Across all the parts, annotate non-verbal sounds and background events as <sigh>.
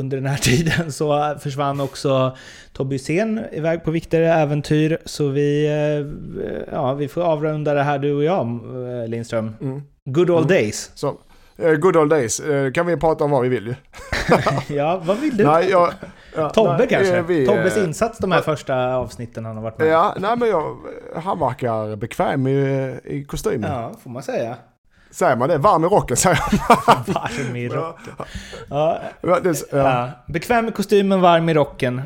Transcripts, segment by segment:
under den här <laughs> tiden så försvann också Tobbe Hysén iväg på viktigare äventyr. Så vi, eh, ja, vi får avrunda det här du och jag, eh, Lindström. Mm. Good old Mm. days. Så, eh, good old days. Kan vi prata om vad vi vill ju. <laughs> ja, vad vill du? Nej, jag, ja, <laughs> Tobbe nej, kanske? vi, Tobbes insats de här första avsnitten han har varit med Ja, nej men jag, han verkar bekväm i, i kostymen. Ja, får man säga. Säger man det? Varm i rocken säger man. <laughs> Varm i rocken. Ja, Ja. Bekväm i kostymen, varm i rocken.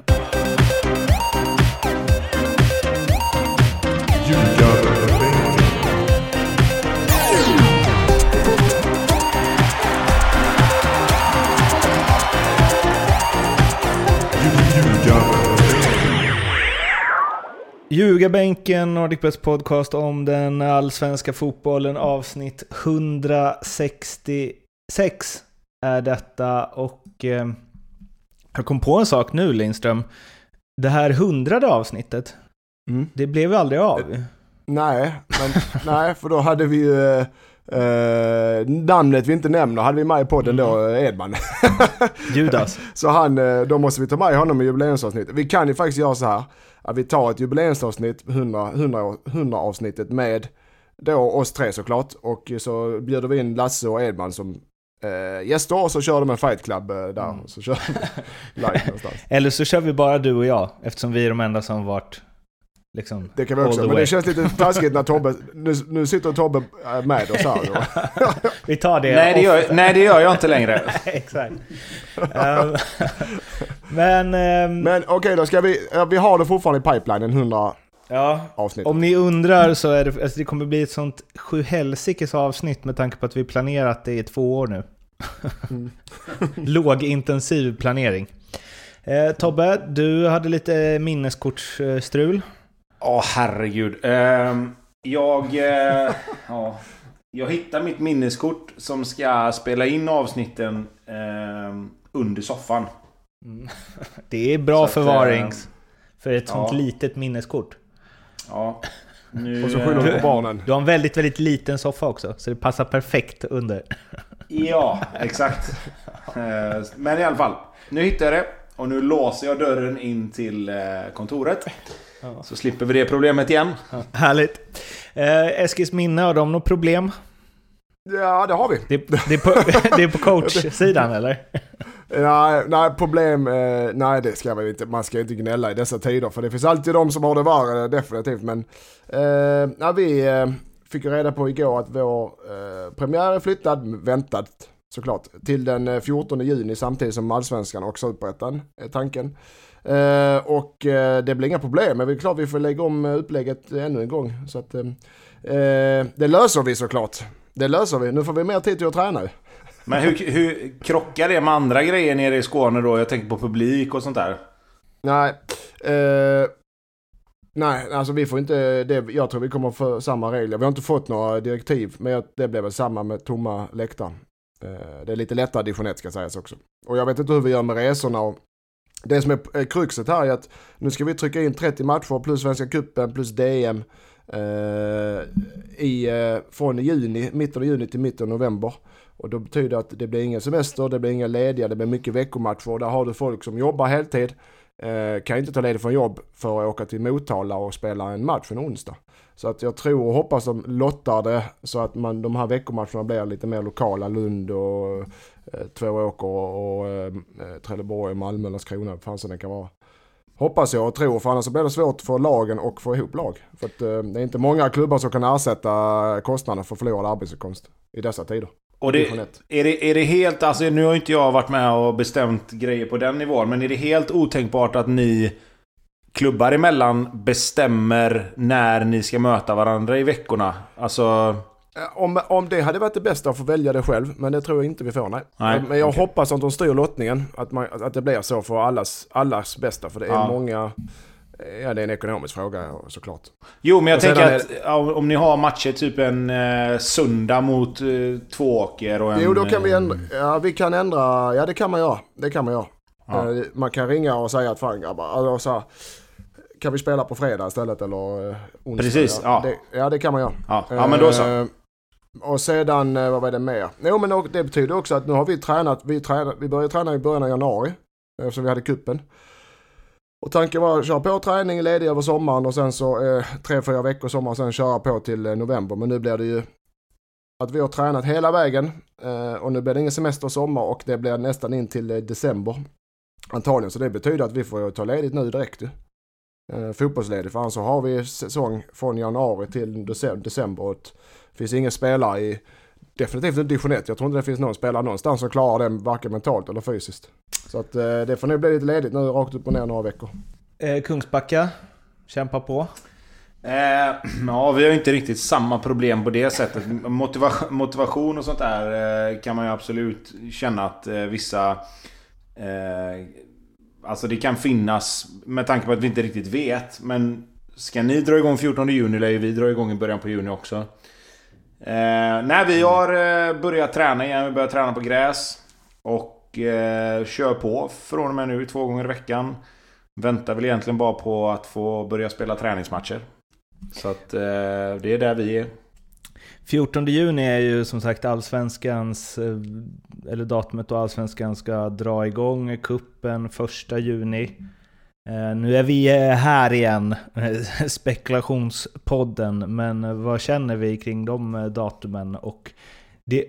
Ljugarbänken, Nordicbets podcast om den allsvenska fotbollen, avsnitt 166 är detta. Och eh, jag kom på en sak nu Lindström. Det här hundrade avsnittet, Mm. det blev ju aldrig av. Nej, men, nej, för då hade vi ju eh, namnet vi inte nämner, hade vi med i podden då, eh, Edman. <laughs> Judas. Så han, eh, då måste vi ta med honom i jubileumsavsnittet. Vi kan ju faktiskt göra så här, att vi tar ett jubileumsavsnitt, 100, 100, år- 100 avsnittet med då oss tre såklart. Och så bjuder vi in Lasse och Edman som eh, gäster och så kör de en fight club eh, där. Mm. Så kör de <laughs> live någonstans. Eller så kör vi bara du och jag, eftersom vi är de enda som varit liksom... Det kan vi också, men way. det känns lite <laughs> taskigt när Tobbe, nu, nu sitter Tobbe eh, med oss här. <laughs> Vi tar det Nej det, gör, nej, det gör jag inte längre. <laughs> Exakt. Ehm, men... ehm, Men okej då, ska vi, vi har det fortfarande i pipelinen, 100 ja, avsnitt. om ni undrar så är det, alltså det kommer bli ett sånt sjuhelsikes avsnitt med tanke på att vi planerat det i två år nu. Mm. Lågintensiv planering. Eh, Tobbe, du hade lite minneskortsstrul. Åh herregud. Ehm, jag... eh, <laughs> ja, jag hittar mitt minneskort som ska spela in avsnitten ehm, under soffan. Mm. <laughs> Det är bra Så att, förvarings för ett sånt ja. litet minneskort. Ja. Nu, Och så skyller du eh, på barnen. Du har en väldigt, väldigt liten soffa också, så det passar perfekt under. <laughs> Ja, exakt. Eh, Men i alla fall. Nu hittar jag det. Och nu låser jag dörren in till eh, kontoret. Ja. Så slipper vi det problemet igen. Härligt. Eh, Eskils minne, har de något problem? Ja, det har vi. Det, det, är, på, <laughs> det är på coach-sidan eller? Nej, nej, problem, eh, nej det ska man inte, man ska inte gnälla i dessa tider för det finns alltid de som har det värre definitivt men eh, nej, vi eh, fick reda på igår att vår eh, premiär är flyttad, väntad såklart, till den eh, 14 juni samtidigt som allsvenskan och superettan är tanken. Eh, och eh, det blir inga problem men det är klart vi får lägga om eh, upplägget ännu en gång så att eh, det löser vi såklart. Det löser vi, nu får vi mer tid till att träna. Men hur, hur krockar det med andra grejer nere i Skåne då? Jag tänker på publik och sånt där. Nej. Nej, alltså vi får inte, det, jag tror vi kommer få samma regler. Vi har inte fått några direktiv, men det blir väl samma med tomma läktaren. Det är lite lättare division 1 ska sägas också. Och jag vet inte hur vi gör med resorna och det som är eh, kruxet här är att nu ska vi trycka in 30 matcher plus Svenska Cupen plus DM eh, i, eh, från juni, mitten av juni till mitten av november. Och då betyder det att det blir ingen semester, det blir inga lediga, det blir mycket veckomatcher och där har du folk som jobbar heltid. Eh, kan inte ta ledigt från jobb för att åka till Motala och spela en match en onsdag. Så att jag tror och hoppas de lottar det så att man, de här veckomatcherna blir lite mer lokala. Lund och eh, Tvååker och, och eh, eh Trelleborg, Malmö, Landskrona, vad fan det kan vara. Hoppas jag och tror, för annars blir det svårt för lagen och få ihop lag. För att eh, det är inte många klubbar som kan ersätta kostnaderna för förlorad arbetsinkomst i dessa tider. Och det, är, det, är det helt... Alltså nu har inte jag varit med och bestämt grejer på den nivån. Men är det helt otänkbart att ni klubbar emellan bestämmer när ni ska möta varandra i veckorna? Alltså... Eh, Om, om det hade varit det bästa att få välja det själv, men det tror jag inte vi får, nej. Nej, men jag okej. hoppas att de styr lottningen, att, man, att det blir så för allas, allas bästa. För det är Ja. många, ja det är en ekonomisk fråga såklart. Jo, men jag Och tänker är- att ja, om ni har matcher typ en eh, söndag mot eh, Tvååker och en... Jo, då kan vi eh, ändra, ja vi kan ändra, ja det kan man göra. Det kan man göra. Ja. Eh, Man kan ringa och säga att fan grabbar, alltså, så här, kan vi spela på fredag istället eller eh, onsdag? Precis, ja. Det, ja det kan man göra. Ja, ja, men då så. Eh, Och sedan, eh, vad var det mer? Jo men det betyder också att nu har vi tränat, vi, tränat, vi började träna i början av januari. Eftersom vi hade kuppen. Och tanken var att köra på träning, ledig över sommaren och sen så eh, tre, fyra veckor sommar och sen köra på till eh, november. Men nu blir det ju att vi har tränat hela vägen eh, och nu blir det ingen semester och sommar och det blir nästan in till eh, december. Antagligen, så det betyder att vi får ta ledigt nu direkt ju. Eh, fotbollsledigt, för annars så har vi säsong från januari till december och det finns ingen spelare i definitivt inte division 1. Jag tror inte det finns någon spelare någonstans som klarar det varken mentalt eller fysiskt. Så att eh, det får nog bli lite ledigt nu rakt upp och ner några veckor. Eh, Kungsbacka, kämpa på. Eh, <clears throat> ja, vi har inte riktigt samma problem på det sättet. Motiva motivation och sånt där eh, kan man ju absolut känna att eh, vissa... Eh, alltså det kan finnas med tanke på att vi inte riktigt vet. Men ska ni dra igång 14 juni lär ju vi dra igång i början på juni också. Eh, nej, vi har eh, börjat träna igen. Vi börjar träna på gräs. Och eh, kör på från och med nu två gånger i veckan. Väntar väl egentligen bara på att få börja spela träningsmatcher. Så att eh, det är där vi är. 14 juni är ju som sagt allsvenskans, eh, eller datumet då allsvenskan ska dra igång kuppen 1 juni. Eh, nu är vi eh, här igen, <laughs> spekulationspodden, men eh, vad känner vi kring de datumen? Och det,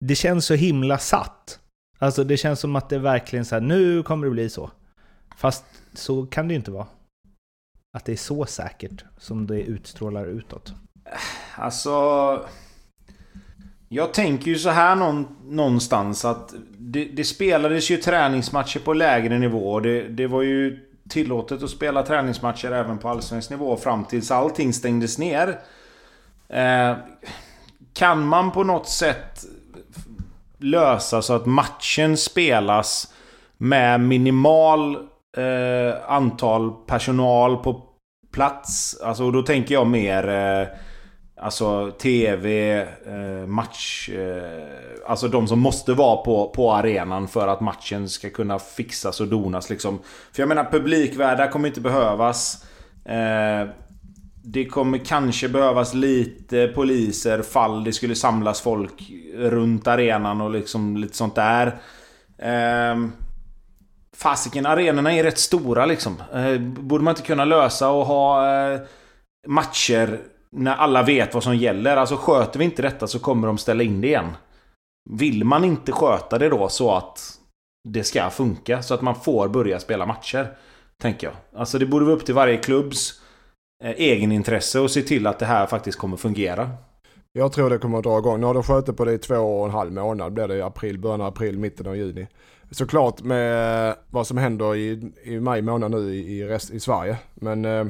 det känns så himla satt. Alltså det känns som att det är verkligen så här, nu kommer det bli så. Fast så kan det ju inte vara att det är så säkert som det utstrålar utåt? Alltså... Jag tänker ju så här någonstans att det, det, spelades ju träningsmatcher på lägre nivå. Det, det var ju tillåtet att spela träningsmatcher även på allsvensk nivå fram tills allting stängdes ner. Eh, kan man på något sätt lösa så att matchen spelas med minimal eh, antal personal på plats. Alltså då tänker jag mer... Eh, alltså TV, eh, match... Eh, alltså de som måste vara på, på arenan för att matchen ska kunna fixas och donas liksom. För jag menar publikvärdar kommer inte behövas. Eh, det kommer kanske behövas lite poliser fall det skulle samlas folk runt arenan och liksom lite sånt där. Eh, Fasiken, arenorna är rätt stora liksom. Eh, borde man inte kunna lösa och ha eh, matcher när alla vet vad som gäller? Alltså sköter vi inte detta så kommer de ställa in det igen. Vill man inte sköta det då så att det ska funka så att man får börja spela matcher? Tänker jag. Alltså det borde vara upp till varje klubbs eh, egenintresse att se till att det här faktiskt kommer fungera. Jag tror det kommer att dra igång. Nu har de skjutit på det i två och en halv månad. Blir det i april, början av april, mitten av juni såklart med vad som händer i, i maj månad nu i, rest, i Sverige. Men eh,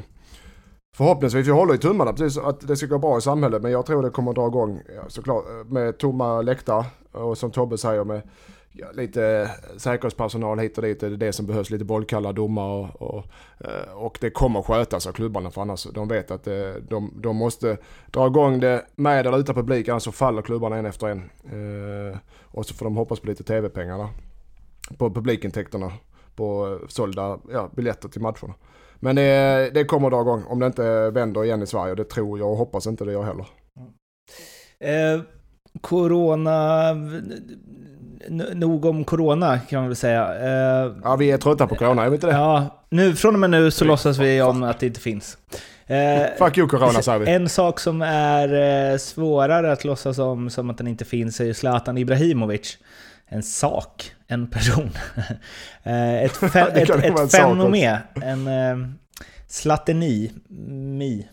förhoppningsvis, jag håller i tummarna precis att det ska gå bra i samhället. Men jag tror det kommer att dra igång eh, såklart eh, med tomma läktare och som Tobbe säger med ja, lite eh, säkerhetspersonal hit och dit. Det är det som behövs, lite bollkalla domare och, och, och, det kommer skötas av klubbarna för annars de vet att de, de måste dra igång det med eller utan publik annars så faller klubbarna en efter en. Och så får de hoppas på lite tv-pengar på publikintäkterna på sålda ja, biljetter till matcherna. Men det, det kommer dra igång om det inte vänder igen i Sverige. Det tror jag och hoppas inte det gör heller. Eh, corona... Nog om corona kan man väl säga. Eh, ja, vi är trötta på corona, är vi inte det? Ja, nu, från och med nu så låtsas vi om att det inte finns. Eh, Fuck you corona säger vi. En sak som är eh, svårare att låtsas om som att den inte finns är ju Zlatan Ibrahimovic en sak, en person. <laughs> Eh, ett, <laughs> fe, ett, ett, ett fenomen, en uh, slateni, mi.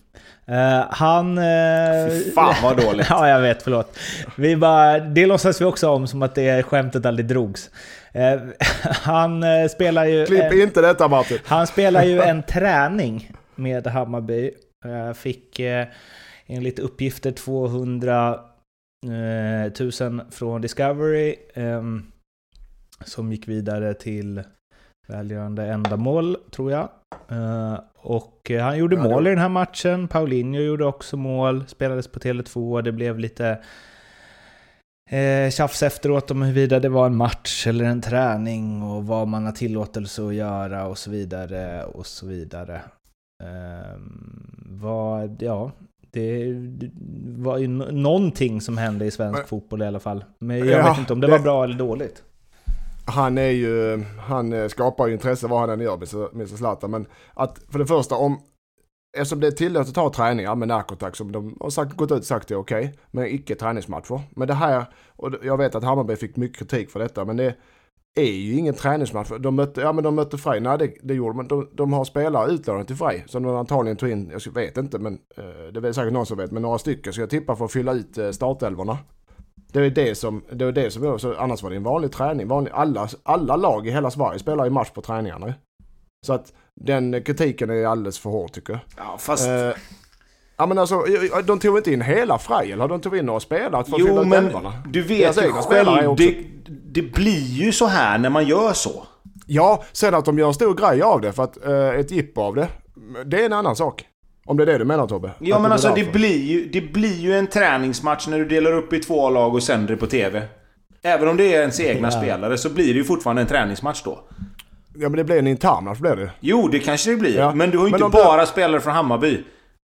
Uh, han... Uh, Fy fan vad dåligt. <laughs> ja, jag vet, förlåt. Vi bara, det låtsas vi också om som att det skämtet aldrig drogs. Uh, han uh, spelar ju... Klipp en, inte detta Martin. Han spelar ju en träning med Hammarby. fick enligt uppgifter 200 eh, 1000 från Discovery eh, som gick vidare till välgörande ändamål, tror jag. Eh, och han gjorde ja, mål i den här matchen. Paulinho gjorde också mål, spelades på Tele2. Det blev lite eh, tjafs efteråt om huruvida det var en match eller en träning och vad man har tillåtelse att göra och så vidare och så vidare. Eh, vad, ja, Det var ju någonting som hände i svensk Men, fotboll i alla fall. Men jag ja, vet inte om det, det var bra eller dåligt. Han är ju, han eh, skapar ju intresse vad han än gör, Mr Zlatan. Men att för det första om, eftersom det är tillåtet att ha träningar med narkotax som de har sagt, gått ut och sagt det är okej, okay, men icke träningsmatcher. Men det här, och jag vet att Hammarby fick mycket kritik för detta, men det är ju ingen träningsmatch. De mötte, ja men de mötte Frej, nej det, det gjorde de De, de har spelare utlånade till Frej som de antagligen tog in, jag vet inte men eh, det är säkert någon som vet, men några stycken så jag tippa för att fylla ut eh, startelvorna. Det är det som, det är det som gör, så annars var det en vanlig träning. Vanlig, alla, alla lag i hela Sverige spelar ju match på träningarna. Så att den kritiken är alldeles för hård tycker jag. Ja, fast... Eh, ja men alltså, de tog inte in hela Frej eller de tog in några spelare för att jo, fylla ut men älvorna. du vet ju själv, det, det blir ju så här när man gör så. Ja, sen att de gör en stor grej av det för att eh, ett jippo av det, det är en annan sak. Om det är det du menar Tobbe? Ja att men det alltså det blir, ju, det blir ju en träningsmatch när du delar upp i två lag och sänder det på TV. Även om det är ens egna Ja. spelare så blir det ju fortfarande en träningsmatch då. Ja men det blir en internmatch blir det. Jo, det kanske det blir. Ja. Men du har ju inte om du- bara spelare från Hammarby.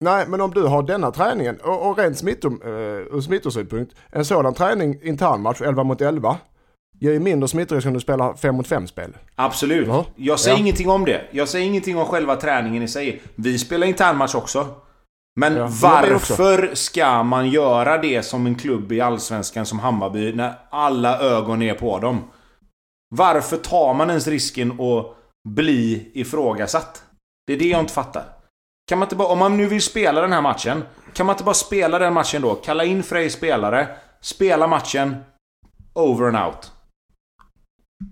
Nej, men om du har denna träningen och, och rent smitto, eh, ur smittosynpunkt, en sådan träning, internmatch 11 mot 11, ger ju mindre smittorisk om du spelar 5 mot 5 spel. Absolut. Ja. Jag säger Ja. ingenting om det. Jag säger ingenting om själva träningen i sig. Vi spelar internmatch också. Men Ja, gör varför ska man göra det som en klubb i Allsvenskan som Hammarby när alla ögon är på dem? Varför tar man ens risken att bli ifrågasatt? Det är det jag inte fattar. Kan man inte bara, om man nu vill spela den här matchen, kan man inte bara spela den matchen då? Kalla in Frej spelare, spela matchen, over and out.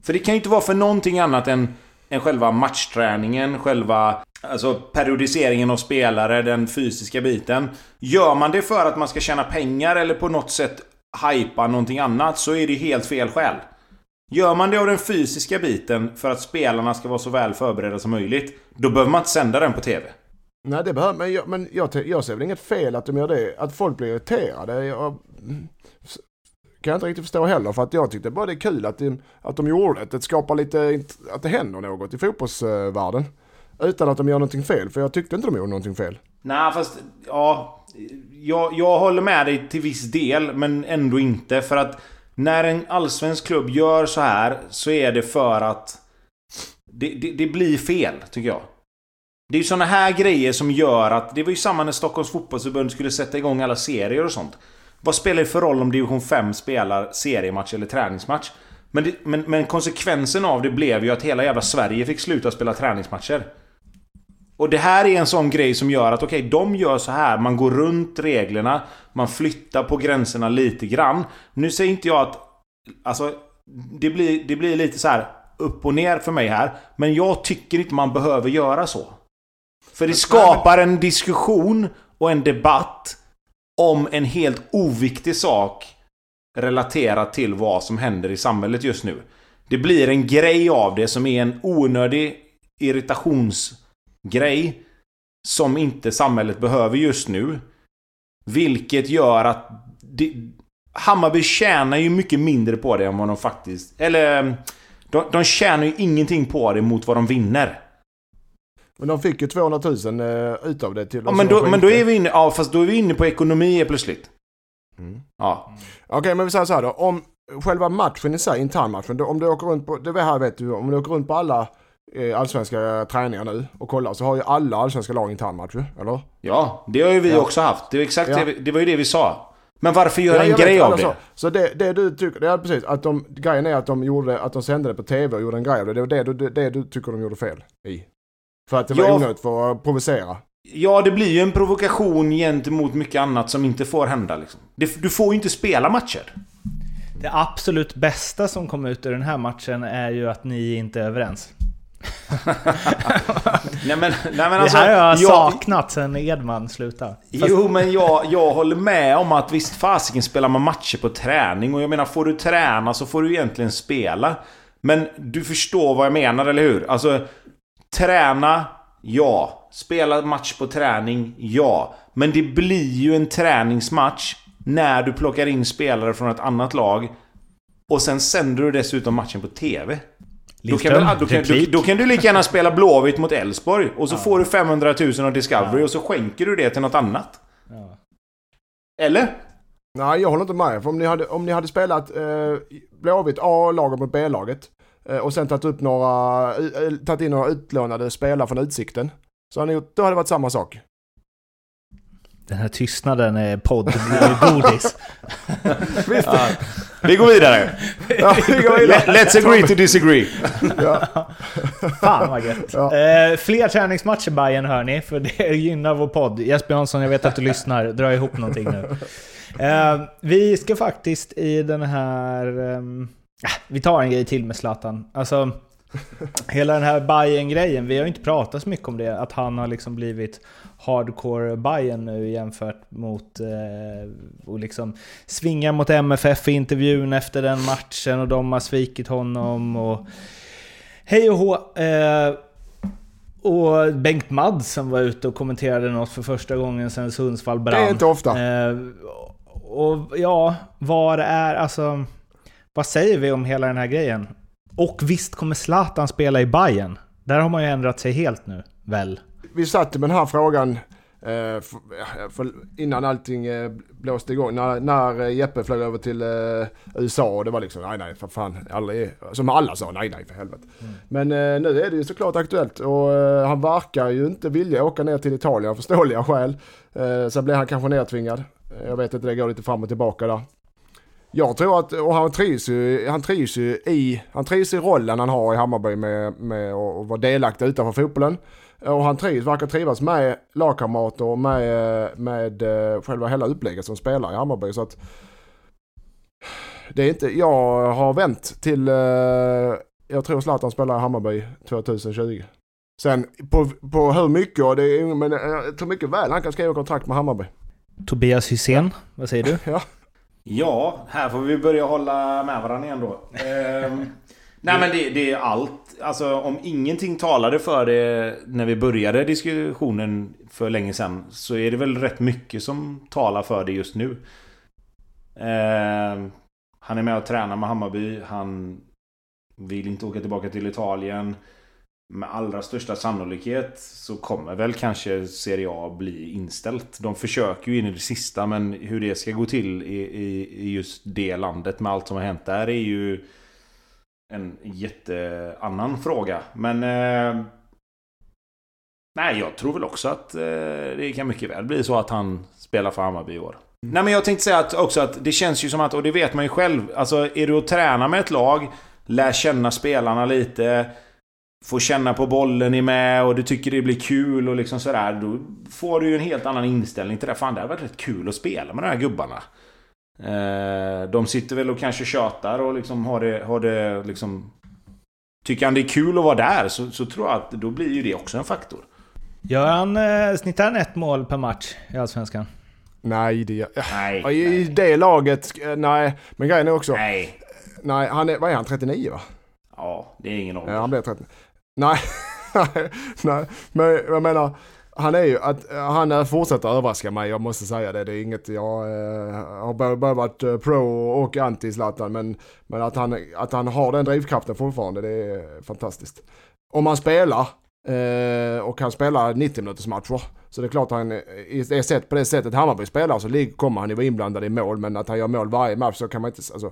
För det kan ju inte vara för någonting annat än, än själva matchträningen, själva alltså periodiseringen av spelare, den fysiska biten. Gör man det för att man ska tjäna pengar eller på något sätt hypa någonting annat så är det helt fel skäl. Gör man det av den fysiska biten för att spelarna ska vara så väl förberedda som möjligt, då behöver man inte sända den på TV. Nej, det behöver men jag, men jag, jag ser väl inget fel att de gör det. Att folk blir irriterade. Jag, kan jag inte riktigt förstå heller. För att jag tyckte bara det är kul att de, att de gjorde det. Det skapar lite, att det händer något i fotbollsvärlden. Utan att de gör någonting fel. För jag tyckte inte de gjorde någonting fel. Nej, fast... Ja... Jag, jag håller med dig till viss del, men ändå inte. För att när en allsvensk klubb gör så här så är det för att... Det, det, det blir fel, tycker jag. Det är ju såna här grejer som gör att... Det var ju samma när Stockholms fotbollsförbund skulle sätta igång alla serier och sånt. Vad spelar det för roll om division 5 spelar seriematch eller träningsmatch? Men, det, men, men konsekvensen av det blev ju att hela jävla Sverige fick sluta spela träningsmatcher. Och det här är en sån grej som gör att okej, de gör så här. Man går runt reglerna. Man flyttar på gränserna lite grann. Nu säger inte jag att... Alltså, det blir, det blir lite så här upp och ner för mig här. Men jag tycker inte man behöver göra så. För det skapar en diskussion och en debatt om en helt oviktig sak relaterat till vad som händer i samhället just nu. Det blir en grej av det som är en onödig irritationsgrej som inte samhället behöver just nu. Vilket gör att det, Hammarby tjänar ju mycket mindre på det än vad de faktiskt... Eller... De, de tjänar ju ingenting på det mot vad de vinner. Men de fick ju 200 000 eh, utav det till Ja, men, då, men då är vi inne... Ja, fast då är vi inne på ekonomi plötsligt. Mm. Ja. Okej, men vi säger så här då. Om själva matchen i sig, internmatchen, då, om du åker runt på, det här vet du, om du åker runt på alla eh, allsvenska träningar nu och kollar så har ju alla allsvenska lag internmatch ju, eller? Ja, det har ju vi Ja. också haft. Det, är exakt Ja. det, det var ju det vi sa. Men varför göra en grej vet, av det? Så, så det, det du tycker, det är precis, att de, grejen är att de gjorde, att de sände det på tv och gjorde en grej av det. Det var det, du- det, du tycker de gjorde fel i. För att det var Ja. onödigt för att provocera. Ja, det blir ju en provokation gentemot mycket annat som inte får hända. Liksom. Det, du får ju inte spela matcher. Det absolut bästa som kom ut ur den här matchen är ju att ni inte är överens. <laughs> Nej men, nej, men det alltså... här har jag jag- saknat sen Edman slutade. Fast- Jo, men jag, jag håller med om att visst fasiken spelar man matcher på träning och jag menar får du träna så får du egentligen spela. Men du förstår vad jag menar, eller hur? Alltså, träna, ja. Spela match på träning, ja. Men det blir ju en träningsmatch när du plockar in spelare från ett annat lag och sen sänder du dessutom matchen på TV. Då kan, väl, då, kan, då, då kan du lika gärna spela Blåvitt mot Elfsborg och så får du 500 000 av Discovery och så skänker du det till något annat. Ja. Eller? Nej, jag håller inte med. För om ni hade, om ni hade spelat eh, Blåvitt A-laget mot B-laget och sen tagit upp några, eh, tagit in några utlånade spelare från Utsikten. Så hade ni gjort, då hade det varit samma sak. Den här tystnaden är podd, godis. <laughs> Visst? Ja. Vi går vidare. Ja, vi går vidare. Let- Let's agree to disagree. Ja. Fan vad gött. Ja. Eh, fler träningsmatcher Bayern hör ni, för det gynnar vår podd. Jesper Jansson, jag vet att du lyssnar. Dra ihop någonting nu. Eh, vi ska faktiskt i den här... ah, vi tar en grej till med Zlatan. Alltså, hela den här bayern grejen vi har ju inte pratat så mycket om det. Att han har liksom blivit hardcore Bayern nu jämfört mot... Eh, och liksom svingar mot MFF i intervjun efter den matchen och de har svikit honom och... Hej och hå! Eh, och Bengt Mads som var ute och kommenterade något för första gången sedan Sundsvall brann. Det är inte ofta. Eh, och ja, vad är alltså... Vad säger vi om hela den här grejen? Och visst kommer Zlatan spela i Bayern? Där har man ju ändrat sig helt nu, väl? Vi satt med den här frågan eh, för, innan allting eh, blåste igång. När, när eh, Jeppe flög över till eh, USA och det var liksom nej nej för fan aldrig. Som alla sa nej nej för helvete. Men eh, nu är det ju såklart aktuellt och eh, han verkar ju inte vilja åka ner till Italien av förståeliga skäl. Eh, sen blir han kanske nedtvingad. Eh, Jag vet inte, det går lite fram och tillbaka där. Jag tror att, och han trivs ju, han trivs ju i, han trivs i rollen han har i Hammarby med, med att vara delaktig utanför fotbollen. Och han trivs, verkar trivas med lagkamrater och med, med eh, själva hela upplägget som spelar i Hammarby. Så att det är inte, jag har vänt till, eh, jag tror Zlatan spelar i Hammarby 2020. Sen på, på hur mycket, och det är, men jag tror mycket väl han kan skriva kontrakt med Hammarby. Tobias Hysén, vad säger du? <laughs> Ja. Ja, här får vi börja hålla med varandra igen då. Ehm, <laughs> nej men det, det är allt. Alltså om ingenting talade för det när vi började diskussionen för länge sedan så är det väl rätt mycket som talar för det just nu. Ehm, han är med och tränar med Hammarby. Han vill inte åka tillbaka till Italien. Med allra största sannolikhet så kommer väl kanske Serie A bli inställt. De försöker ju in i det sista men hur det ska gå till i, i, i just det landet med allt som har hänt där är ju en jätteannan fråga. Men... Eh, nej, jag tror väl också att eh, det kan mycket väl bli så att han spelar för Hammarby i år. Nej men jag tänkte säga att också att det känns ju som att, och det vet man ju själv, alltså är du och tränar med ett lag, lär känna spelarna lite, får känna på bollen är med och du tycker det blir kul och liksom sådär. Då får du ju en helt annan inställning till det. Fan det hade varit rätt kul att spela med de här gubbarna. Eh, de sitter väl och kanske tjatar och liksom har det, har det liksom... Tycker han det är kul att vara där så, så tror jag att då blir ju det också en faktor. Gör han, eh, snittar han ett mål per match i Allsvenskan? Nej, det gör... Nej. I i nej, det laget, eh, nej. Men grejen är också, nej, nej. han är, vad är han, 39 va? Ja, det är ingen ålder. Ja, han blir 30. <laughs> Nej, nej, men jag menar, han är ju, att han fortsätter överraska mig, jag måste säga det. Det är inget, jag eh, har både, både varit eh, pro och anti Zlatan, men, men att, han, att han har den drivkraften fortfarande, det är fantastiskt. Om han spelar, eh, och han spelar 90 minuters matcher, så det är klart att han, är sett på det sättet Hammarby spelar så kommer han ju vara inblandad i mål, men att han gör mål varje match så kan man inte, alltså,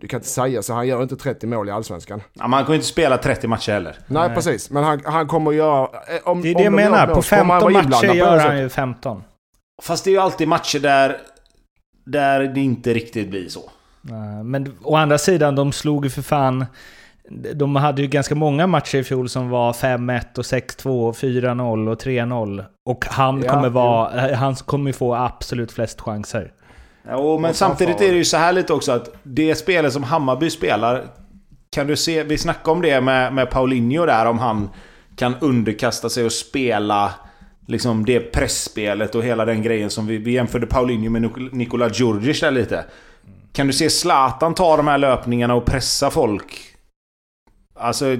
du kan inte säga så, han gör inte 30 mål i Allsvenskan. Ja, man kan ju inte spela 30 matcher heller. Nej, Nej. precis, men han, han kommer göra... eh, Om, Det är om det jag menar, mål på så kommer han 15 vara matcher gör han ju 15. Fast det är ju alltid matcher där... Där det inte riktigt blir så. Eh, Men å andra sidan, de slog ju för fan... De hade ju ganska många matcher i fjol som var 5-1 och 6-2, och 4-0 och 3-0. Och han Ja, kommer vara... Han kommer ju få absolut flest chanser. Jo, men samtidigt är det ju så här lite också att det spelet som Hammarby spelar... Kan du se... Vi snackade om det med, med Paulinho där, om han kan underkasta sig och spela liksom det pressspelet och hela den grejen som vi, vi jämförde Paulinho med Nik- Nikola Djurdjic där lite. Kan du se Zlatan ta de här löpningarna och pressa folk? Alltså,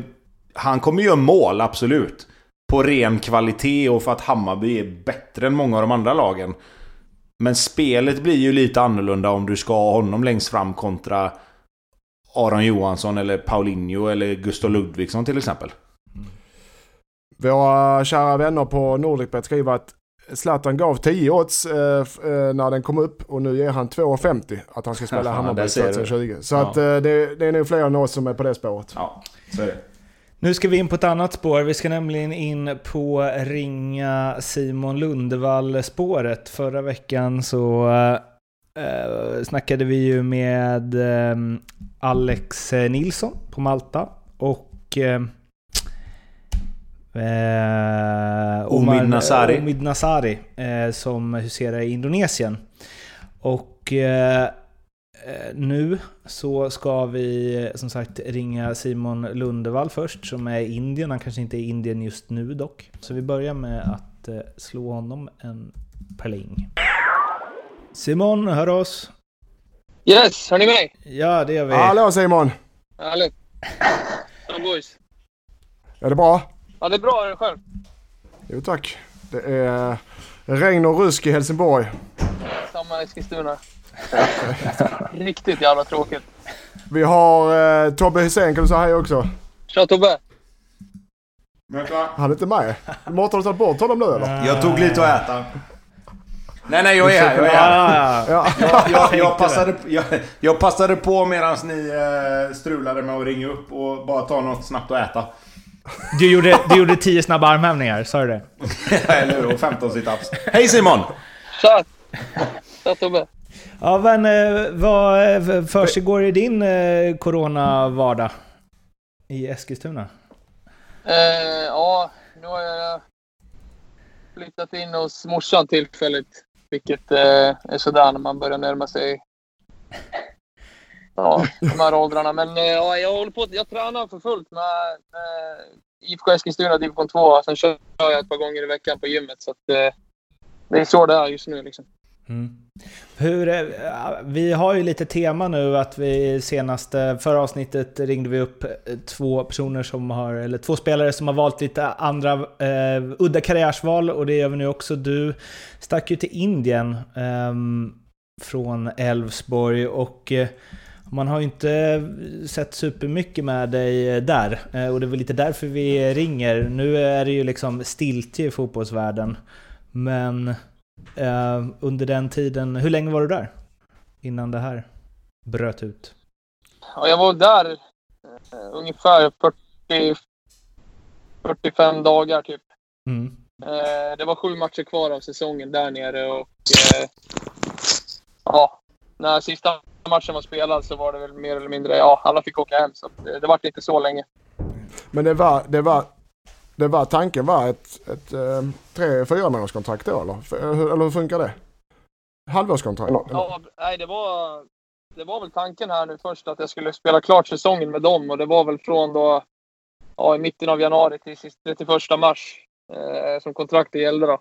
han kommer göra mål, absolut. På ren kvalitet och för att Hammarby är bättre än många av de andra lagen. Men spelet blir ju lite annorlunda om du ska ha honom längst fram kontra Aron Johansson eller Paulinho eller Gustav Ludvigsson till exempel. Våra kära vänner på Nordicbet skriver att Zlatan gav 10 odds eh, eh, när den kom upp och nu ger han 2,50 att han ska spela Hammarby där ser du. 2020. Så Ja. att eh, det, det är nog fler än oss som är på det spåret. Ja, så är det. Nu ska vi in på ett annat spår. Vi ska nämligen in på ringa Simon Lundevall-spåret. Förra veckan så eh, snackade vi ju med eh, Alex Nilsson på Malta och eh, eh, Omid Nasari. Omid Nasari eh, som huserar i Indonesien. Och eh, nu så ska vi eh, som sagt ringa Simon Lundevall först som är i Indien. Han kanske inte är i Indien just nu dock. Så vi börjar med att eh, slå honom en pling. Simon, hör oss? Yes, hör ni mig? Ja, det gör vi. Hallå Simon! Härligt. Ja, boys. Är det bra? Ja, det är bra. Är det själv? Jo tack. Det är regn och rusk i Helsingborg. Samma Eskilstuna. <laughs> Riktigt jävla tråkigt. Vi har eh, Tobbe Hysén, kan du säga hej också? Tja Tobbe! Han är inte med. Mårten har du tagit bort honom nu eller? Jag tog lite att äta. Nej, nej, jag är här. Jag är här. ja, ja. Ja. Jag, jag, jag, passade, jag, jag passade på medan ni eh, strulade med att ringa upp och bara ta något snabbt att äta. Du, gjorde, du gjorde tio snabba armhävningar, sa du det? <laughs> Eller hur? Och 15 situps. Hej Simon! Tja! Tja Tobbe! Ja, men eh, vad eh, försiggår i din eh, corona-vardag? I Eskilstuna? Eh, ja, nu har jag flyttat in hos morsan tillfälligt. Vilket eh, är sådär när man börjar närma sig ja, de här åldrarna. Men ja, jag håller på jag tränar för fullt med eh, IFK Eskilstuna division 2. Sen kör jag ett par gånger i veckan på gymmet. Så att, eh, det är så det är just nu liksom. Mm. Hur, eh, vi har ju lite tema nu att vi senaste, förra avsnittet ringde vi upp eh, två personer som har, eller två spelare som har valt lite andra eh, udda karriärsval och det gör vi nu också. Du stack ju till Indien ehm, från Elfsborg och eh, man har ju inte sett supermycket med dig eh, där och det är väl lite därför vi ringer. Nu är det ju liksom stiltje i fotbollsvärlden. Men Eh, under den tiden, hur länge var du där? Innan det här bröt ut? Ja, jag var där eh, ungefär 40, 45 dagar typ. Mm. Eh, det var sju matcher kvar av säsongen där nere och eh, ja, när sista matchen var spelad så var det väl mer eller mindre, ja, alla fick åka hem så eh, det var inte så länge. Men det var, det var, det var tanken var ett, ett eh, tre, fyra månaderskontrakt då eller? Hur- Eller hur funkar det? Halvårskontrakt? eller? Ja, nej, det var, det var väl tanken här nu först att jag skulle spela klart säsongen med dem och det var väl från då, ja, i mitten av januari till sist- 31 mars eh, som kontraktet gällde då.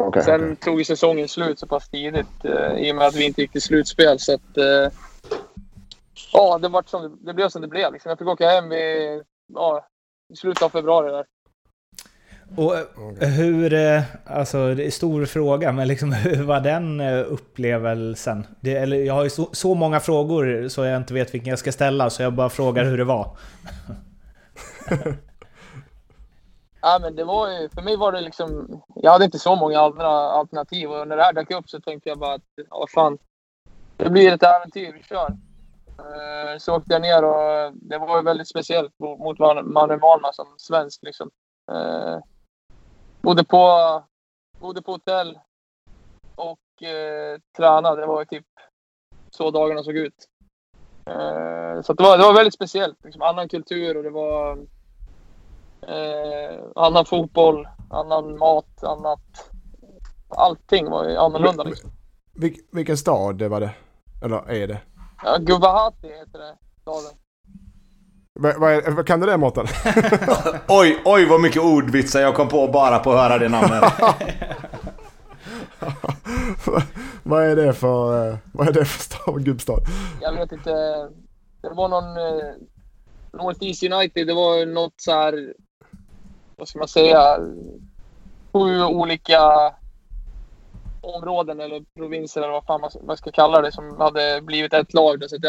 Okej, Sen okej. tog ju säsongen slut så pass tidigt eh, i och med att vi inte gick till slutspel. Så att, eh, ja, det, vart som, det, det blev som det blev. Liksom. Jag fick åka hem i, ja, i slutet av februari. Där. Och hur, eh, alltså det är en stor fråga, men liksom <laughs> hur var den eh, upplevelsen? Det, eller, jag har ju så, så många frågor så jag inte vet vilken jag ska ställa, så jag bara frågar hur det var. <laughs> Ja, men det var ju, för mig var det liksom... Jag hade inte så många andra alternativ och när det här dök upp så tänkte jag bara att ja, fan. Det blir ett äventyr, vi kör. Eh, Så åkte jag ner och det var ju väldigt speciellt mot mot Man- Manuel Wahlman som svensk. Liksom. Bodde på, bodde på hotell och eh, tränade. Det var typ så dagarna såg ut. Eh, så det, var, det var väldigt speciellt. Liksom, annan kultur och det var eh, annan fotboll, annan mat, annat. Allting var annorlunda. Liksom. Vil, vilken stad det var det? Eller är det? Ja, Guwahati heter det, staden. Va, vad kan du det Mårten? <laughs> Oj, oj vad mycket ordvitsar jag kom på bara på att höra det namnet. <laughs> vad är det för, eh, vad är det för stad, gubbstad? Jag vet inte. Det var någon... Eh, North East United, det var något så här... Vad ska man säga? Sju olika områden eller provinser eller vad fan man, ska kalla det som hade blivit ett lag. Så att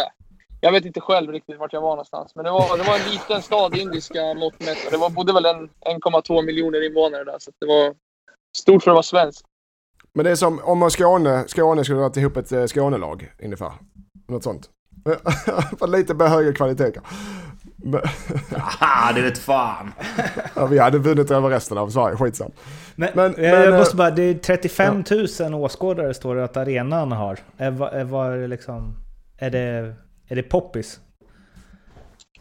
jag, vet inte själv riktigt vart jag var någonstans. Men det var, det var en liten stad, indiska mått mätt. Det var, bodde väl en 1,2 miljoner invånare där. Så att det var stort för att vara svensk. Men det är som om man Skåne, Skåne skulle ha ihop ett eh, Skånelag ungefär. Något sånt. <laughs> Lite högre kvalitet. <laughs> Aha, det vet fan. <laughs> ja, vi hade vunnit över resten av Sverige, skitsam. Men, Men- men, jag men, måste eh, bara, det är 35 000 åskådare står det att arenan har. Är, är, var det liksom, är, det, är det poppis?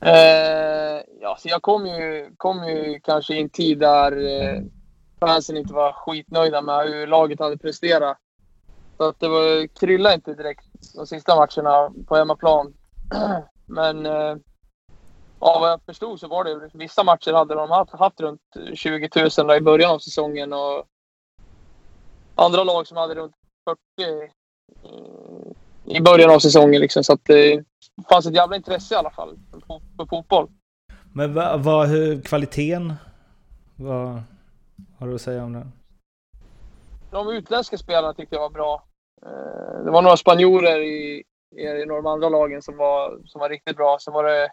Eh, ja, så jag kom ju, kom ju kanske i en tid där eh, fansen inte var skitnöjda med hur laget hade presterat. Så att det var, kryllade inte direkt de sista matcherna på hemmaplan. <clears throat> Men eh, av vad jag förstod så var det vissa matcher hade de haft, haft runt 20 000 i början av säsongen och andra lag som hade runt 40 i början av säsongen. Liksom, så att eh, fanns ett jävla intresse i alla fall för, fotboll. Men vad, vad, hur, kvaliteten? Vad har du att säga om den? De utländska spelarna tyckte jag var bra. Eh, Det var några spanjorer i, i de andra lagen som var, som var riktigt bra. Sen var det...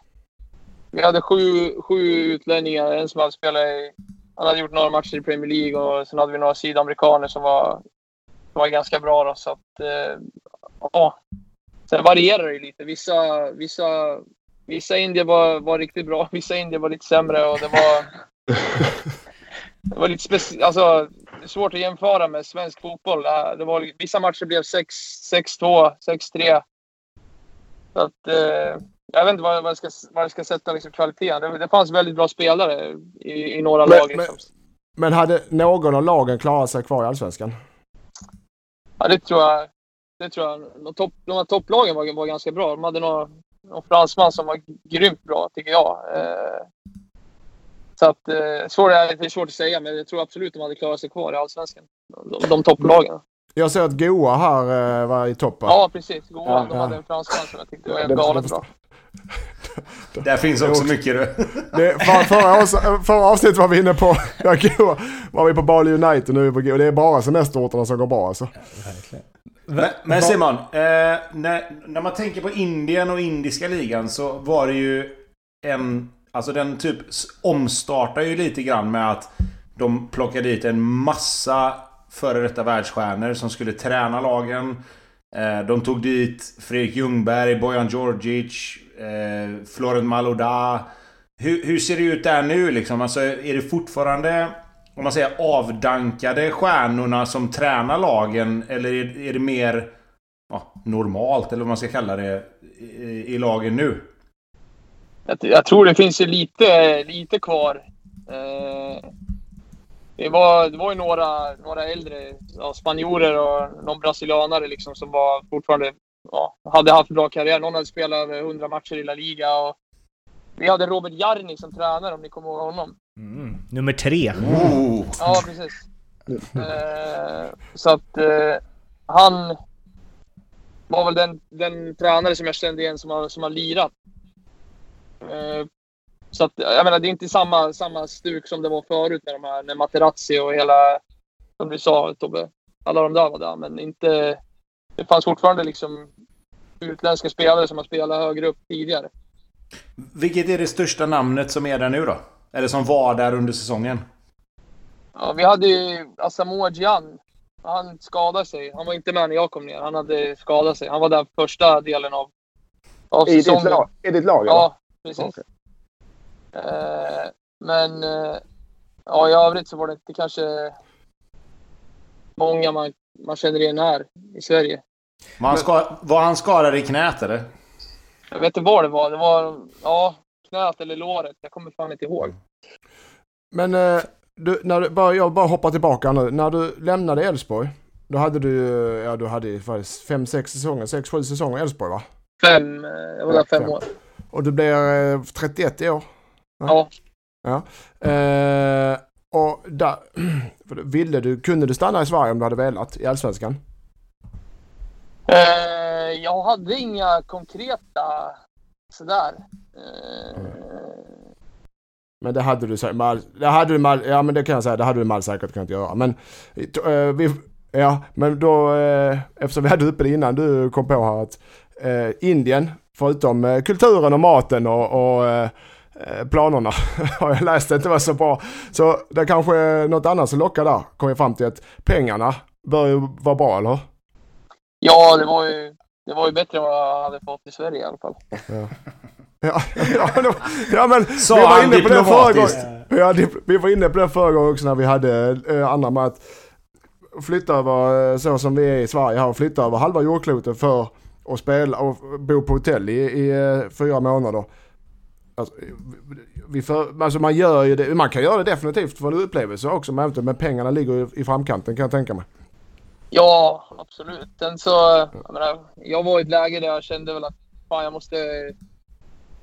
Vi hade sju, sju utlänningar. En som hade spelat i... Han hade gjort några matcher i Premier League och sen hade vi några sydamerikaner som var, som var ganska bra. Då, så att, eh, ja. Sen varierar det lite. Vissa, vissa, vissa indier var, var riktigt bra. <laughs> Vissa indier var lite sämre och det var... <laughs> Det var lite speci- alltså, svårt att jämföra med svensk fotboll. Äh, Det var, vissa matcher blev 6 6-2, 6-3. Så att, eh, jag vet inte vad, vad, jag, ska, vad jag ska sätta liksom, kvaliteten. Det, det fanns väldigt bra spelare i, i några Men- lag. men- Liksom. Men hade någon av lagen klarat sig kvar i Allsvenskan? Ja, det tror jag. Det tror jag. De, topp, de här topplagen var, var ganska bra. De hade någon, någon fransman som var grymt bra, tycker jag. Eh, så att, eh, svårt, det är svårt att säga, men jag tror absolut de hade klarat sig kvar i Allsvenskan. De, de topplagen. Jag ser att Goa här eh, var i toppen. Ja, precis. Goa. Ja, de ja. hade en fransman som jag tyckte var Ja, helt det- galet bra. <laughs> Där finns också mycket du. Det, för, förra, avs- förra avsnittet var vi inne på, ja, var vi på Bali United nu är vi på Goa. Det är bara semesterorterna som går bra alltså. Verkligen. Men, men Simon, eh, när, när man tänker på Indien och indiska ligan så var det ju en... Alltså den typ omstartar ju lite grann med att de plockade dit en massa före detta världsstjärnor som skulle träna lagen. Eh, de tog dit Fredrik Ljungberg, Bojan Djordjic, eh, Florent Malouda. Hur, hur ser det ut där nu liksom? Alltså är det fortfarande om man säger avdankade stjärnorna som tränar lagen? Eller är, är det mer ja, normalt, eller vad man ska kalla det, i, i lagen nu? Jag, jag tror det finns ju lite, lite kvar. Eh, det, var, det var ju några, några äldre ja, spanjorer och någon brasilianare liksom som var fortfarande ja, hade haft bra karriär. Någon hade spelat över 100 matcher i La Liga. Och vi hade Robert Jarni som tränare om ni kommer ihåg honom. Mm. Nummer tre. Oh. Ja, precis. Eh, så att eh, han var väl den, den tränare som jag kände igen som har, som har lirat. Eh, så att, jag menar, det är inte samma, samma stuk som det var förut med de här, med Materazzi och hela, som du sa Tobbe, alla de där var där, men inte, det fanns fortfarande liksom utländska spelare som har spelat högre upp tidigare. Vilket är det största namnet som är där nu då? Eller som var där under säsongen? Ja, vi hade ju Asamoah Gyan. Han skadade sig. Han var inte med när jag kom ner. Han hade skadat sig. Han var där första delen av, av I ditt säsongen. lag? I ditt lag eller? Ja, precis. Okej. Eh, men eh, ja, i övrigt så var det inte kanske många man, man känner igen här i Sverige. Var han, ska, var han skadad i knät eller? Jag vet inte vad det var. Det var ja, knät eller låret. Jag kommer fan inte ihåg. Men eh, du, när du, bara, jag bara hoppar tillbaka nu. När du lämnade Elfsborg, då hade du, ja du hade det, fem, sex säsonger, sex, sju säsonger i Elfsborg va? Fem, eh, jag var där fem Fem. år. Och du blir eh, 31 i år. Ja. Eh, och där, <clears throat> ville du, kunde du stanna i Sverige om du hade velat i Allsvenskan? Eh, jag hade inga konkreta sådär. Eh, Men det hade du säkert, det hade du ja men det kan jag säga, det hade du med all säkert kunnat göra. Men eh, vi, ja men då, eh, eftersom vi hade uppe det innan du kom på här att Indien, förutom kulturen och maten och, och planerna <laughs> har jag läst inte var så bra. Så det kanske är något annat som lockar där, kom jag fram till att pengarna bör ju vara bra, eller? Ja, det var ju, det var ju bättre än vad jag hade fått i Sverige i alla fall. Ja, <laughs> ja, ja, ja men Sa vi var inne på det förra gången. Ja, vi var inne på det förra gången också när vi hade eh, andra med att flytta över eh, så som vi är i Sverige här flytta över halva jordklotet för att spela och bo på hotell i, i eh, fyra månader. Alltså, vi för, alltså man gör ju det, man kan göra det definitivt för en upplevelse också men men pengarna ligger ju i framkanten kan jag tänka mig. Ja, absolut. Sen så, jag, menar, jag var i ett läge där jag kände väl att fan, jag måste,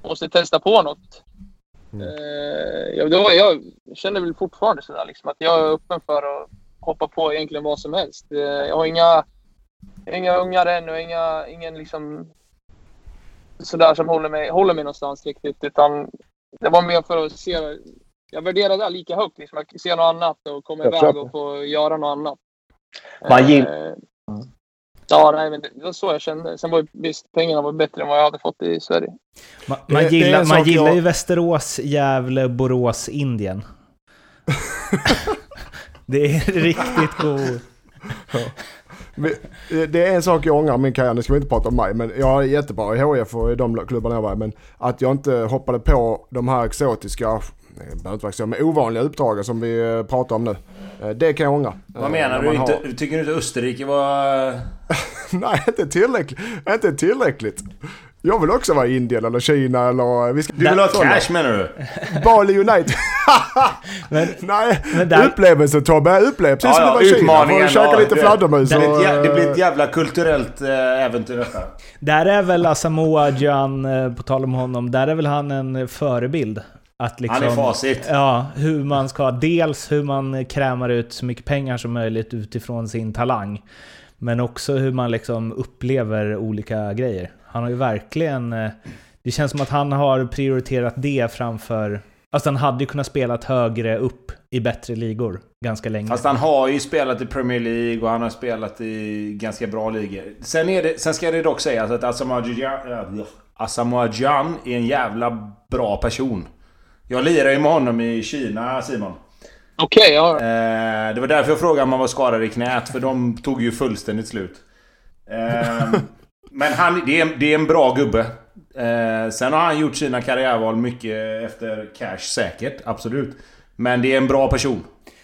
måste testa på något. Mm. Eh, jag, var, jag känner väl fortfarande sådär liksom, att jag är öppen för att hoppa på egentligen vad som helst. Eh, jag har inga, inga ungar än och inga, ingen liksom sådär som håller mig, håller mig någonstans riktigt. Utan det var mer för att se, jag värderar det här lika högt. Liksom, att se något annat och komma iväg och få göra något annat. Man gill- Eh, Ja, nej, men det var så jag kände. Sen var ju visst, pengarna var bättre än vad jag hade fått i Sverige. Man, man gillar, man gillar jag- ju Västerås, Gävle, Borås, Indien. <laughs> det är riktigt god. Vi- Det är en sak jag ångrar i min karriär, nu ska vi inte prata om mig, men jag är jättebra i HF och i de klubbarna jag var men att jag inte hoppade på de här exotiska, det behöver inte vara exotiska, men ovanliga uppdragen som vi eh, pratar om nu. Eh, Det kan jag ångra. Vad Eh, menar när du? Inte, har- Tycker du inte Österrike var... <laughs> Nej, inte tillräckligt. Inte tillräckligt. Jag vill också vara i Indien eller Kina eller... Vi ska, Du vill ha cash menar du? Bali United. <laughs> Men, <laughs> Nej, Men där- upplevelse Tobbe, upplev. Precis Ja, som ja, det var i Kina. Får käka ja, lite fladdermus Det blir, och... det blir ett eh, jävla kulturellt eh, äventyr detta. där är väl Asamoah Gyan, eh, på tal om honom, där är väl han en förebild. Att liksom, Han är facit. Ja, hur man ska... Dels hur man krämar ut så mycket pengar som möjligt utifrån sin talang. Men också hur man liksom upplever olika grejer. Han har ju verkligen... eh, Det känns som att han har prioriterat det framför... Alltså han hade ju kunnat spela högre upp i bättre ligor ganska länge. Fast han har ju spelat i Premier League och han har spelat i ganska bra ligor. Sen, är det, sen ska det dock sägas att Asamoah Gyan är en jävla bra person. Jag lirade ju med honom i Kina, Simon. Okej, ja. Eh, det var därför jag frågade om han var skadad i knät, för de tog ju fullständigt slut. Eh, <laughs> men han, det, är, det är en bra gubbe. Eh, sen har han gjort sina karriärval mycket efter cash, säkert. Absolut. Men det är en bra person.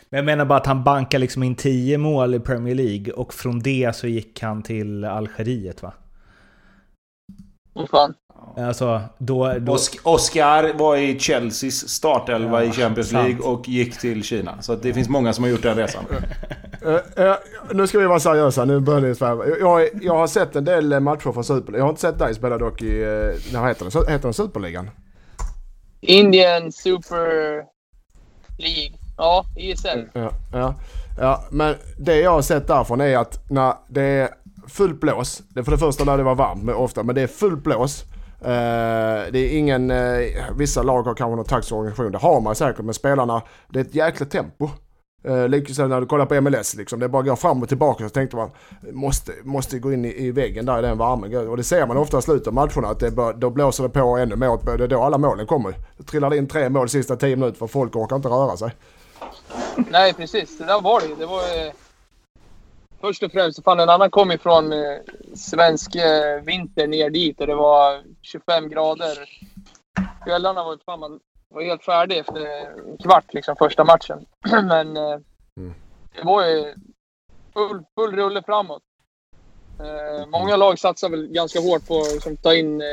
Men jag menar bara att han bankar liksom in 10 mål i Premier League och från det så gick han till Algeriet va? Vad fan. Alltså, då... då Oscar var i Chelseas startelva Ja, i Champions sant. League och gick till Kina. Så det finns många som har gjort den resan. <laughs> Eh, eh, nu ska vi vara seriösa, nu börjar ni sväva. Jag, jag har sett en del eh, matcher från Superligan. Jag har inte sett dig spela dock i, eh, vad heter den? Heter den Superligan? Indian Super League. Ja, ISL. Ja, ja, ja, men det jag har sett därifrån är att när det är fullt blås, det är för det första när det var varmt men ofta, men det är fullt blås. Eh, det är ingen, eh, vissa lag har kanske någon taktisk organisation, det har man säkert, men spelarna, det är ett jäkla tempo. Eh, Likaså när du kollar på MLS liksom, det bara går fram och tillbaka så tänkte man måste, måste gå in i, i väggen där i den värmen. Och det ser man ofta i slutet av matcherna att det bör, då blåser det på ännu mer. Det är då alla målen kommer. Det trillar in tre mål sista tio minuter för folk orkar inte röra sig. Nej, precis. Det där var det ju. Det var Först och främst, fan en annan kom ifrån eh, svensk eh, vinter ner dit och det var 25 grader. Kvällarna var fan man var helt färdig efter en kvart liksom första matchen. <clears throat> Men eh, Mm. det var ju full, full rulle framåt. Eh, många lag satsar väl ganska hårt på att liksom, ta in eh,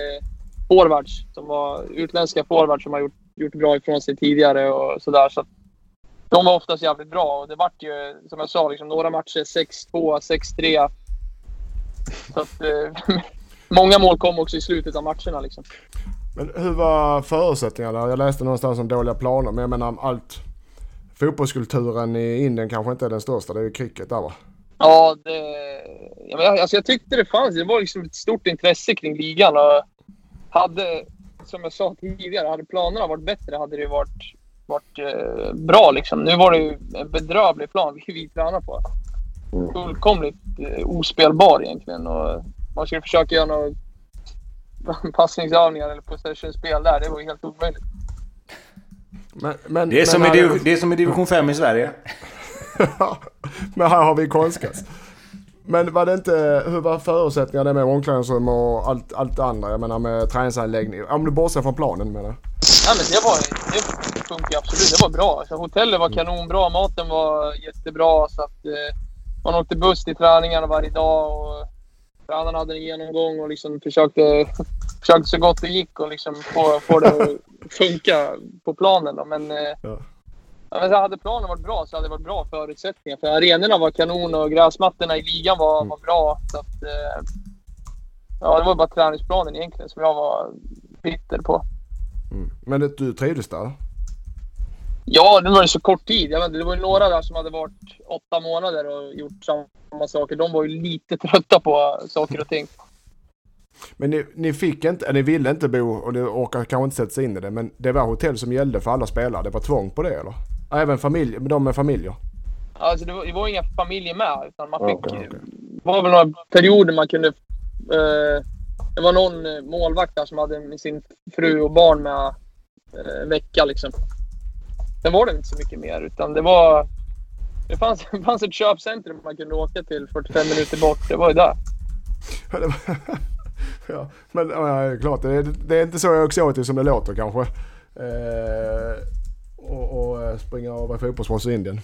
forwards som var utländska forwards som har gjort, gjort bra ifrån sig tidigare och sådär. Så de var oftast jävligt bra och det vart ju, som jag sa, liksom, några matcher 6-2, 6-3. Så att, eh, <laughs> många mål kom också i slutet av matcherna. Liksom. Men hur var förutsättningarna? Jag läste någonstans om dåliga planer, men jag menar allt. Fotbollskulturen i Indien kanske inte är den största, det är ju cricket där va? Ja, det, ja, men, alltså, jag tyckte det fanns. Det var liksom ett stort intresse kring ligan. Och hade, som jag sa tidigare, hade planerna varit bättre hade det varit, varit eh, bra. Liksom. Nu var det ju en bedrövlig plan vi, vi tränade på. Fullkomligt eh, ospelbar egentligen. Och man skulle försöka göra några <laughs> passningsövningar eller possession-spel där. Det var ju helt omöjligt. Men, men, Det är, som men i, div- det är som i division 5 i Sverige. Men här har vi konstgräs. Men var det inte, hur var förutsättningarna med omklädningsrum och allt, allt det andra? Jag menar med träningsanläggning. Om du bortser från planen menar jag. Ja, men det, var, det funkar absolut. Det var bra. Alltså, hotellet var kanonbra, maten var jättebra. Så att, eh, man åkte buss till träningarna varje dag. Och tränarna hade en genomgång och liksom försökte, <laughs> försökte så gott det gick och liksom få, få det att <laughs> funka på planen. Då. Men, eh, Ja. men hade planen varit bra så hade det varit bra förutsättningar. För arenorna var kanon och gräsmattorna i ligan var, var bra. Så att, eh, ja, det var bara träningsplanen egentligen som jag var bitter på. Mm. Men du trivdes där? Ja, det var ju så kort tid. Jag vet, inte, det var ju några där som hade varit åtta månader och gjort samma saker. De var ju lite <laughs> trötta på saker och ting. Men ni, ni fick inte, ni ville inte bo och ni orkar kanske inte sätta sig in i det. Men det var hotell som gällde för alla spelare. Det var tvång på det eller? Även familj, de med familjer? Alltså, det, var, det var inga familjer med. Utan man fick, okej, okej. Det var väl några perioder man kunde... Eh, det var någon eh, målvakt där som hade sin fru och barn med eh, en vecka liksom. Sen var det inte så mycket mer utan det var... Det fanns, det <laughs> fanns ett köpcentrum man kunde åka till 45 minuter bort. Det var ju där. ja, <laughs> men ja, klart, det är, det är inte så exotiskt som det låter kanske. Eh, och, och eh, springa och vara fotbollsproffs i Indien.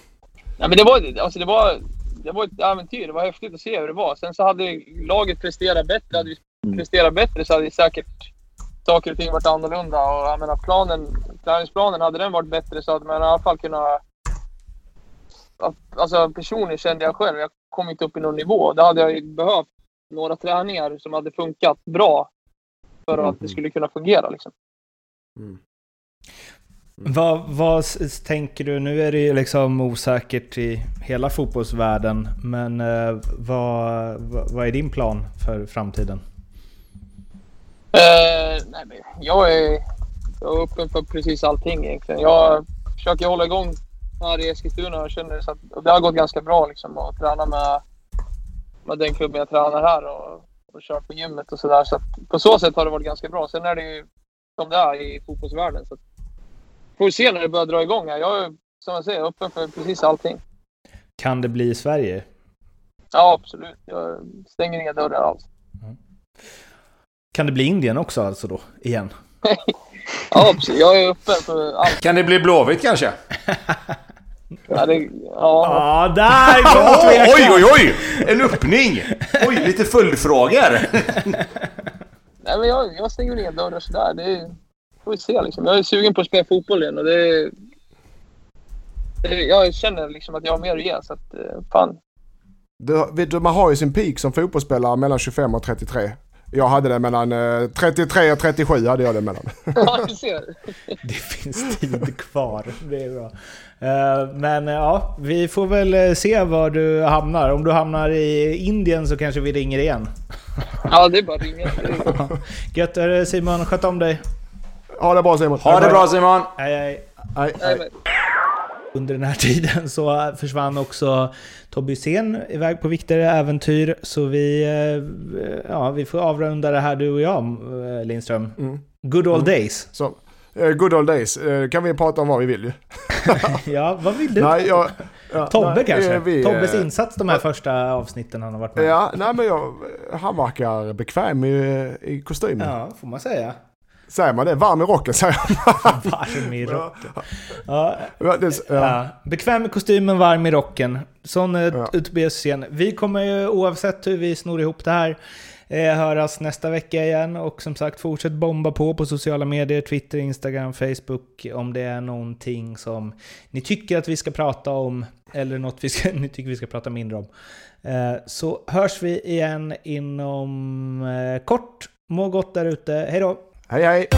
Ja, men det var, alltså det, var, det var ett äventyr. Det var häftigt att se hur det var. Sen så hade laget presterat bättre. Hade vi presterat bättre så hade säkert saker och ting varit annorlunda. Och jag menar, planen, träningsplanen, hade den varit bättre så hade man i alla fall kunnat... Alltså personligen kände jag själv, jag kom inte upp i någon nivå. Då hade jag ju behövt några träningar som hade funkat bra för att det skulle kunna fungera. Liksom. Mm. Vad, vad s- tänker du? Nu är det ju liksom osäkert i hela fotbollsvärlden. Men eh, vad, vad, vad är din plan för framtiden? Eh, nej, men jag, är, jag är öppen för precis allting egentligen. Jag försöker hålla igång här i Eskilstuna och känner så att det har gått ganska bra liksom att träna med, med den klubben jag tränar här och, och kör på gymmet och sådär. Så att på så sätt har det varit ganska bra. Sen är det ju som det är i fotbollsvärlden. Så att, får vi se när det börjar dra igång här. Jag är som jag säger öppen för precis allting. Kan det bli Sverige? Ja, absolut. Jag stänger inga dörrar alls. Kan det bli Indien också alltså då? Igen? <laughs> Ja, absolut. Jag är öppen för allt. Kan det bli Blåvitt kanske? Ja, det, ja, Ja, där tvekan! oj, oj, oj! En öppning! Oj, lite följdfrågor. <laughs> Nej, men jag, jag stänger inga dörrar sådär. Det är, får vi se liksom. Jag är sugen på att spela fotboll igen och det är, det Jag känner liksom att jag har mer att ge så att eh, fan. Du, man har ju sin peak som fotbollsspelare mellan 25 och 33. Jag hade det mellan eh, 33 och 37 hade jag det mellan. <laughs> Ja, du ser. <laughs> Det finns tid kvar. Det är bra. Eh, Men eh, ja, vi får väl eh, se var du hamnar. Om du hamnar i Indien så kanske vi ringer igen. Ja, det är bara att ringa. <laughs> Det är- Gött hörru, Simon, sköt om dig. Ha det bra Simon. Ha det bra Simon! Hej, hej. Hej, Nej, hej. Under den här <laughs> tiden så försvann också Tobbe Hysén iväg på viktigare äventyr. Så vi, eh, ja, vi får avrunda det här du och jag, eh, Lindström. Mm. Good old days. Så, eh, good old days. Kan vi prata om vad vi vill ju. <laughs> Ja, vad vill du? Nej, jag, ja, Tobbe nej, kanske? vi, Tobbes insats de här första avsnitten han har varit med Ja, nej men jag, han verkar bekväm i, i kostymen. Ja, får man säga. Säger man det? Varm i rocken säger man. <laughs> Varm i rocken. Ja, Ja, ja. ja. Bekväm i kostymen, varm i rocken. Sån är Ja. Tobias Hysén. Vi kommer ju oavsett hur vi snor ihop det här eh, höras nästa vecka igen. Och som sagt, fortsätt bomba på på sociala medier, Twitter, Instagram, Facebook. Om det är någonting som ni tycker att vi ska prata om. Eller något vi ska, <laughs> ni tycker vi ska prata mindre om. Eh, så hörs vi igen inom eh, kort. Må gott där ute. Hej då! Hej hej!